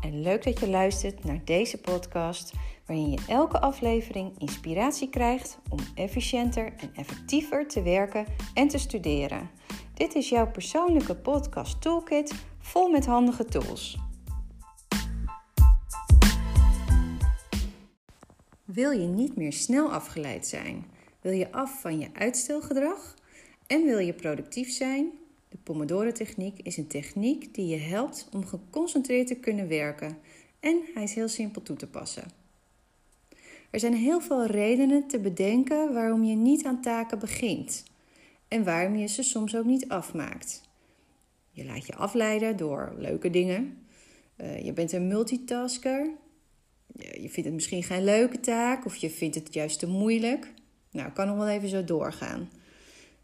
en leuk dat je luistert naar deze podcast, waarin je elke aflevering inspiratie krijgt om efficiënter en effectiever te werken en te studeren. Dit is jouw persoonlijke podcast toolkit vol met handige tools. Wil je niet meer snel afgeleid zijn? Wil je af van je uitstelgedrag? En wil je productief zijn? De Pomodoro-techniek is een techniek die je helpt om geconcentreerd te kunnen werken en hij is heel simpel toe te passen. Er zijn heel veel redenen te bedenken waarom je niet aan taken begint en waarom je ze soms ook niet afmaakt. Je laat je afleiden door leuke dingen. Uh, je bent een multitasker. Je vindt het misschien geen leuke taak of je vindt het juist te moeilijk. Nou, kan nog wel even zo doorgaan.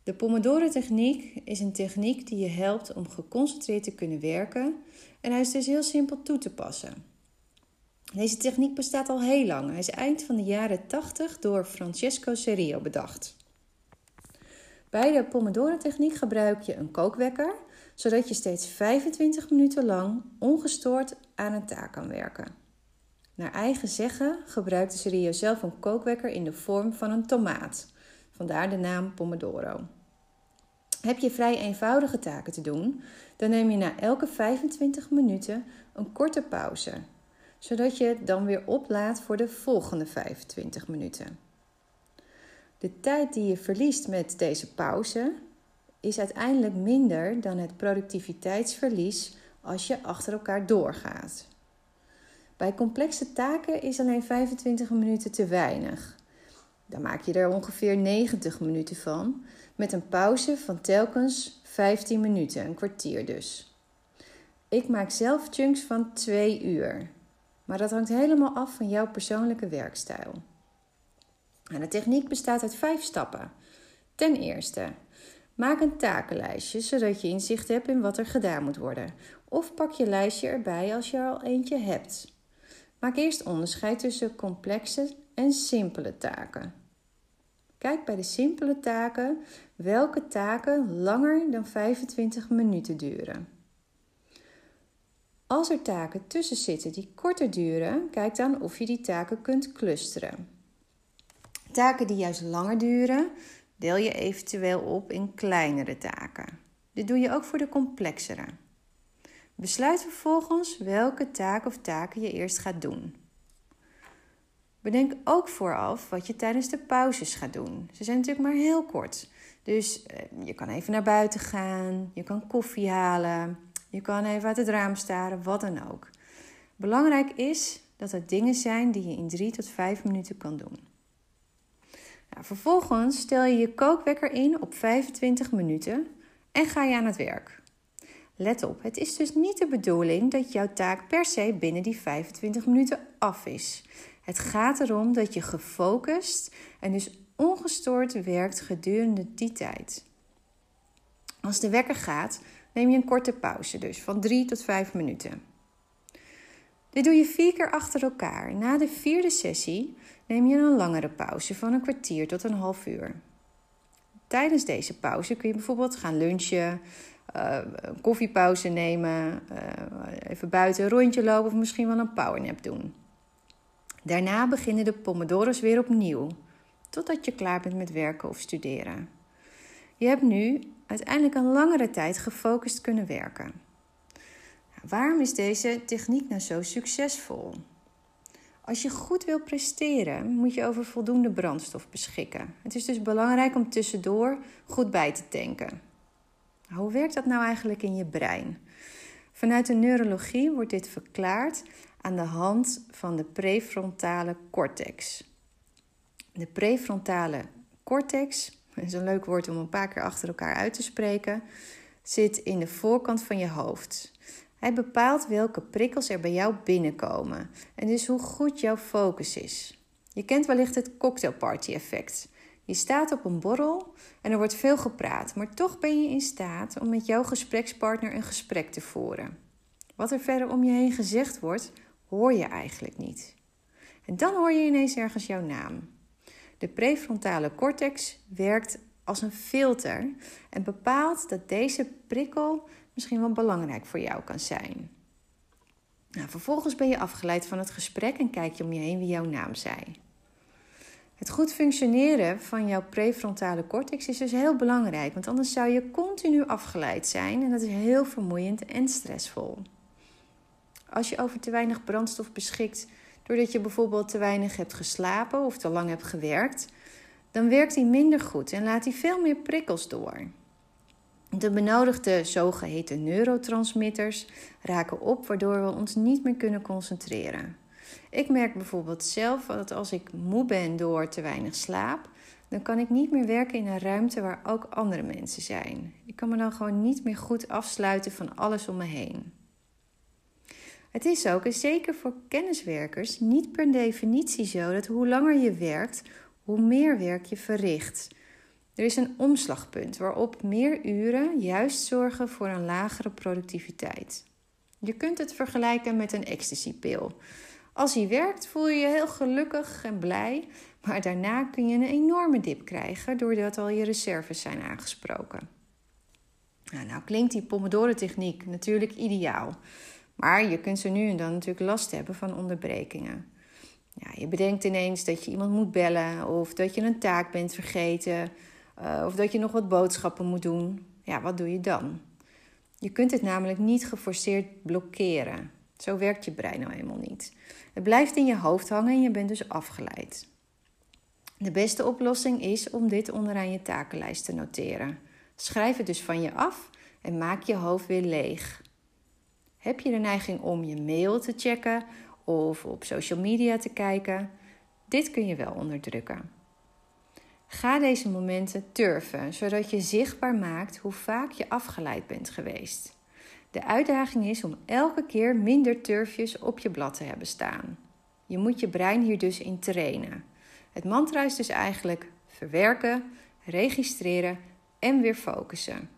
De Pomodoro-techniek is een techniek die je helpt om geconcentreerd te kunnen werken en hij is dus heel simpel toe te passen. Deze techniek bestaat al heel lang. Hij is eind van de jaren 80 door Francesco Cerio bedacht. Bij de Pomodoro-techniek gebruik je een kookwekker, zodat je steeds 25 minuten lang ongestoord aan een taak kan werken. Naar eigen zeggen gebruikte Cerio zelf een kookwekker in de vorm van een tomaat. Vandaar de naam Pomodoro. Heb je vrij eenvoudige taken te doen, dan neem je na elke 25 minuten een korte pauze, zodat je het dan weer oplaadt voor de volgende 25 minuten. De tijd die je verliest met deze pauze is uiteindelijk minder dan het productiviteitsverlies als je achter elkaar doorgaat. Bij complexe taken is alleen 25 minuten te weinig. Dan maak je er ongeveer 90 minuten van, met een pauze van telkens 15 minuten, een kwartier dus. Ik maak zelf chunks van 2 uur, maar dat hangt helemaal af van jouw persoonlijke werkstijl. En de techniek bestaat uit vijf stappen. Ten eerste, maak een takenlijstje zodat je inzicht hebt in wat er gedaan moet worden. Of pak je lijstje erbij als je er al eentje hebt. Maak eerst onderscheid tussen complexe en simpele taken. Kijk bij de simpele taken welke taken langer dan 25 minuten duren. Als er taken tussen zitten die korter duren, kijk dan of je die taken kunt clusteren. Taken die juist langer duren, deel je eventueel op in kleinere taken. Dit doe je ook voor de complexere. Besluit vervolgens welke taak of taken je eerst gaat doen. Bedenk ook vooraf wat je tijdens de pauzes gaat doen. Ze zijn natuurlijk maar heel kort. Dus eh, je kan even naar buiten gaan, je kan koffie halen, je kan even uit het raam staren, wat dan ook. Belangrijk is dat het dingen zijn die je in 3 tot 5 minuten kan doen. Nou, vervolgens stel je je kookwekker in op 25 minuten en ga je aan het werk. Let op, het is dus niet de bedoeling dat jouw taak per se binnen die 25 minuten af is. Het gaat erom dat je gefocust en dus ongestoord werkt gedurende die tijd. Als de wekker gaat, neem je een korte pauze, dus van 3 tot 5 minuten. Dit doe je vier keer achter elkaar. Na de vierde sessie neem je een langere pauze van een kwartier tot een half uur. Tijdens deze pauze kun je bijvoorbeeld gaan lunchen, uh, een koffiepauze nemen, uh, even buiten een rondje lopen of misschien wel een powernap doen. Daarna beginnen de pomodoro's weer opnieuw, totdat je klaar bent met werken of studeren. Je hebt nu uiteindelijk een langere tijd gefocust kunnen werken. Waarom is deze techniek nou zo succesvol? Als je goed wil presteren, moet je over voldoende brandstof beschikken. Het is dus belangrijk om tussendoor goed bij te tanken. Hoe werkt dat nou eigenlijk in je brein? Vanuit de neurologie wordt dit verklaard aan de hand van de prefrontale cortex. De prefrontale cortex, dat is een leuk woord om een paar keer achter elkaar uit te spreken, zit in de voorkant van je hoofd. Hij bepaalt welke prikkels er bij jou binnenkomen en dus hoe goed jouw focus is. Je kent wellicht het cocktailparty effect. Je staat op een borrel en er wordt veel gepraat, maar toch ben je in staat om met jouw gesprekspartner een gesprek te voeren. Wat er verder om je heen gezegd wordt, hoor je eigenlijk niet. En dan hoor je ineens ergens jouw naam. De prefrontale cortex werkt als een filter en bepaalt dat deze prikkel misschien wel belangrijk voor jou kan zijn. Nou, vervolgens ben je afgeleid van het gesprek en kijk je om je heen wie jouw naam zei. Het goed functioneren van jouw prefrontale cortex is dus heel belangrijk, want anders zou je continu afgeleid zijn en dat is heel vermoeiend en stressvol. Als je over te weinig brandstof beschikt doordat je bijvoorbeeld te weinig hebt geslapen of te lang hebt gewerkt, dan werkt hij minder goed en laat hij veel meer prikkels door. De benodigde zogeheten neurotransmitters raken op, waardoor we ons niet meer kunnen concentreren. Ik merk bijvoorbeeld zelf dat als ik moe ben door te weinig slaap, dan kan ik niet meer werken in een ruimte waar ook andere mensen zijn. Ik kan me dan gewoon niet meer goed afsluiten van alles om me heen. Het is ook, en zeker voor kenniswerkers, niet per definitie zo dat hoe langer je werkt, hoe meer werk je verricht. Er is een omslagpunt waarop meer uren juist zorgen voor een lagere productiviteit. Je kunt het vergelijken met een ecstasypil. Als hij werkt voel je je heel gelukkig en blij, maar daarna kun je een enorme dip krijgen doordat al je reserves zijn aangesproken. Nou, nou klinkt die Pomodoro-techniek natuurlijk ideaal, maar je kunt ze nu en dan natuurlijk last hebben van onderbrekingen. Ja, je bedenkt ineens dat je iemand moet bellen of dat je een taak bent vergeten uh, of dat je nog wat boodschappen moet doen. Ja, wat doe je dan? Je kunt het namelijk niet geforceerd blokkeren. Zo werkt je brein nou eenmaal niet. Het blijft in je hoofd hangen en je bent dus afgeleid. De beste oplossing is om dit onderaan je takenlijst te noteren. Schrijf het dus van je af en maak je hoofd weer leeg. Heb je de neiging om je mail te checken of op social media te kijken? Dit kun je wel onderdrukken. Ga deze momenten turven, zodat je zichtbaar maakt hoe vaak je afgeleid bent geweest. De uitdaging is om elke keer minder turfjes op je blad te hebben staan. Je moet je brein hier dus in trainen. Het mantra is dus eigenlijk verwerken, registreren en weer focussen.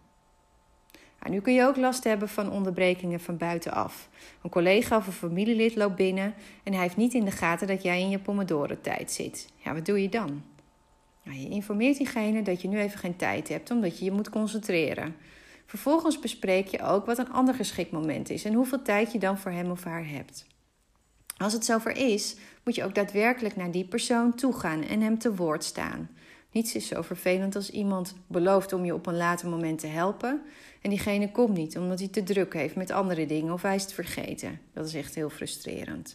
Nou, nu kun je ook last hebben van onderbrekingen van buitenaf. Een collega of een familielid loopt binnen en hij heeft niet in de gaten dat jij in je pomodoro-tijd zit. Ja, wat doe je dan? Nou, je informeert diegene dat je nu even geen tijd hebt, omdat je je moet concentreren. Vervolgens bespreek je ook wat een ander geschikt moment is en hoeveel tijd je dan voor hem of haar hebt. Als het zover is, moet je ook daadwerkelijk naar die persoon toe gaan en hem te woord staan. Niets is zo vervelend als iemand belooft om je op een later moment te helpen en diegene komt niet omdat hij te druk heeft met andere dingen of hij is het vergeten. Dat is echt heel frustrerend.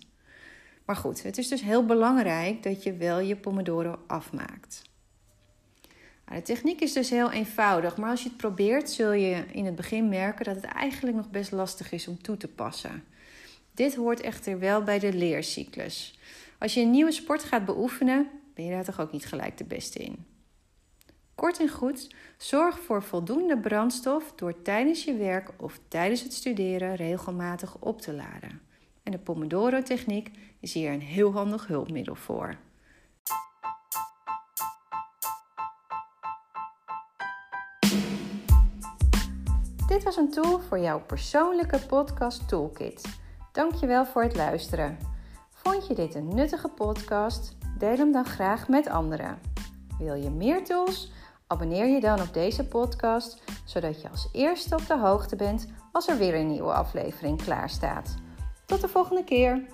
Maar goed, het is dus heel belangrijk dat je wel je pomodoro afmaakt. Nou, de techniek is dus heel eenvoudig, maar als je het probeert, zul je in het begin merken dat het eigenlijk nog best lastig is om toe te passen. Dit hoort echter wel bij de leercyclus. Als je een nieuwe sport gaat beoefenen, ben je daar toch ook niet gelijk de beste in. Kort en goed, zorg voor voldoende brandstof door tijdens je werk of tijdens het studeren regelmatig op te laden. En de Pomodoro-techniek is hier een heel handig hulpmiddel voor. Dit was een tool voor jouw persoonlijke podcast toolkit. Dankjewel voor het luisteren. Vond je dit een nuttige podcast? Deel hem dan graag met anderen. Wil je meer tools? Abonneer je dan op deze podcast, zodat je als eerste op de hoogte bent als er weer een nieuwe aflevering klaar staat. Tot de volgende keer!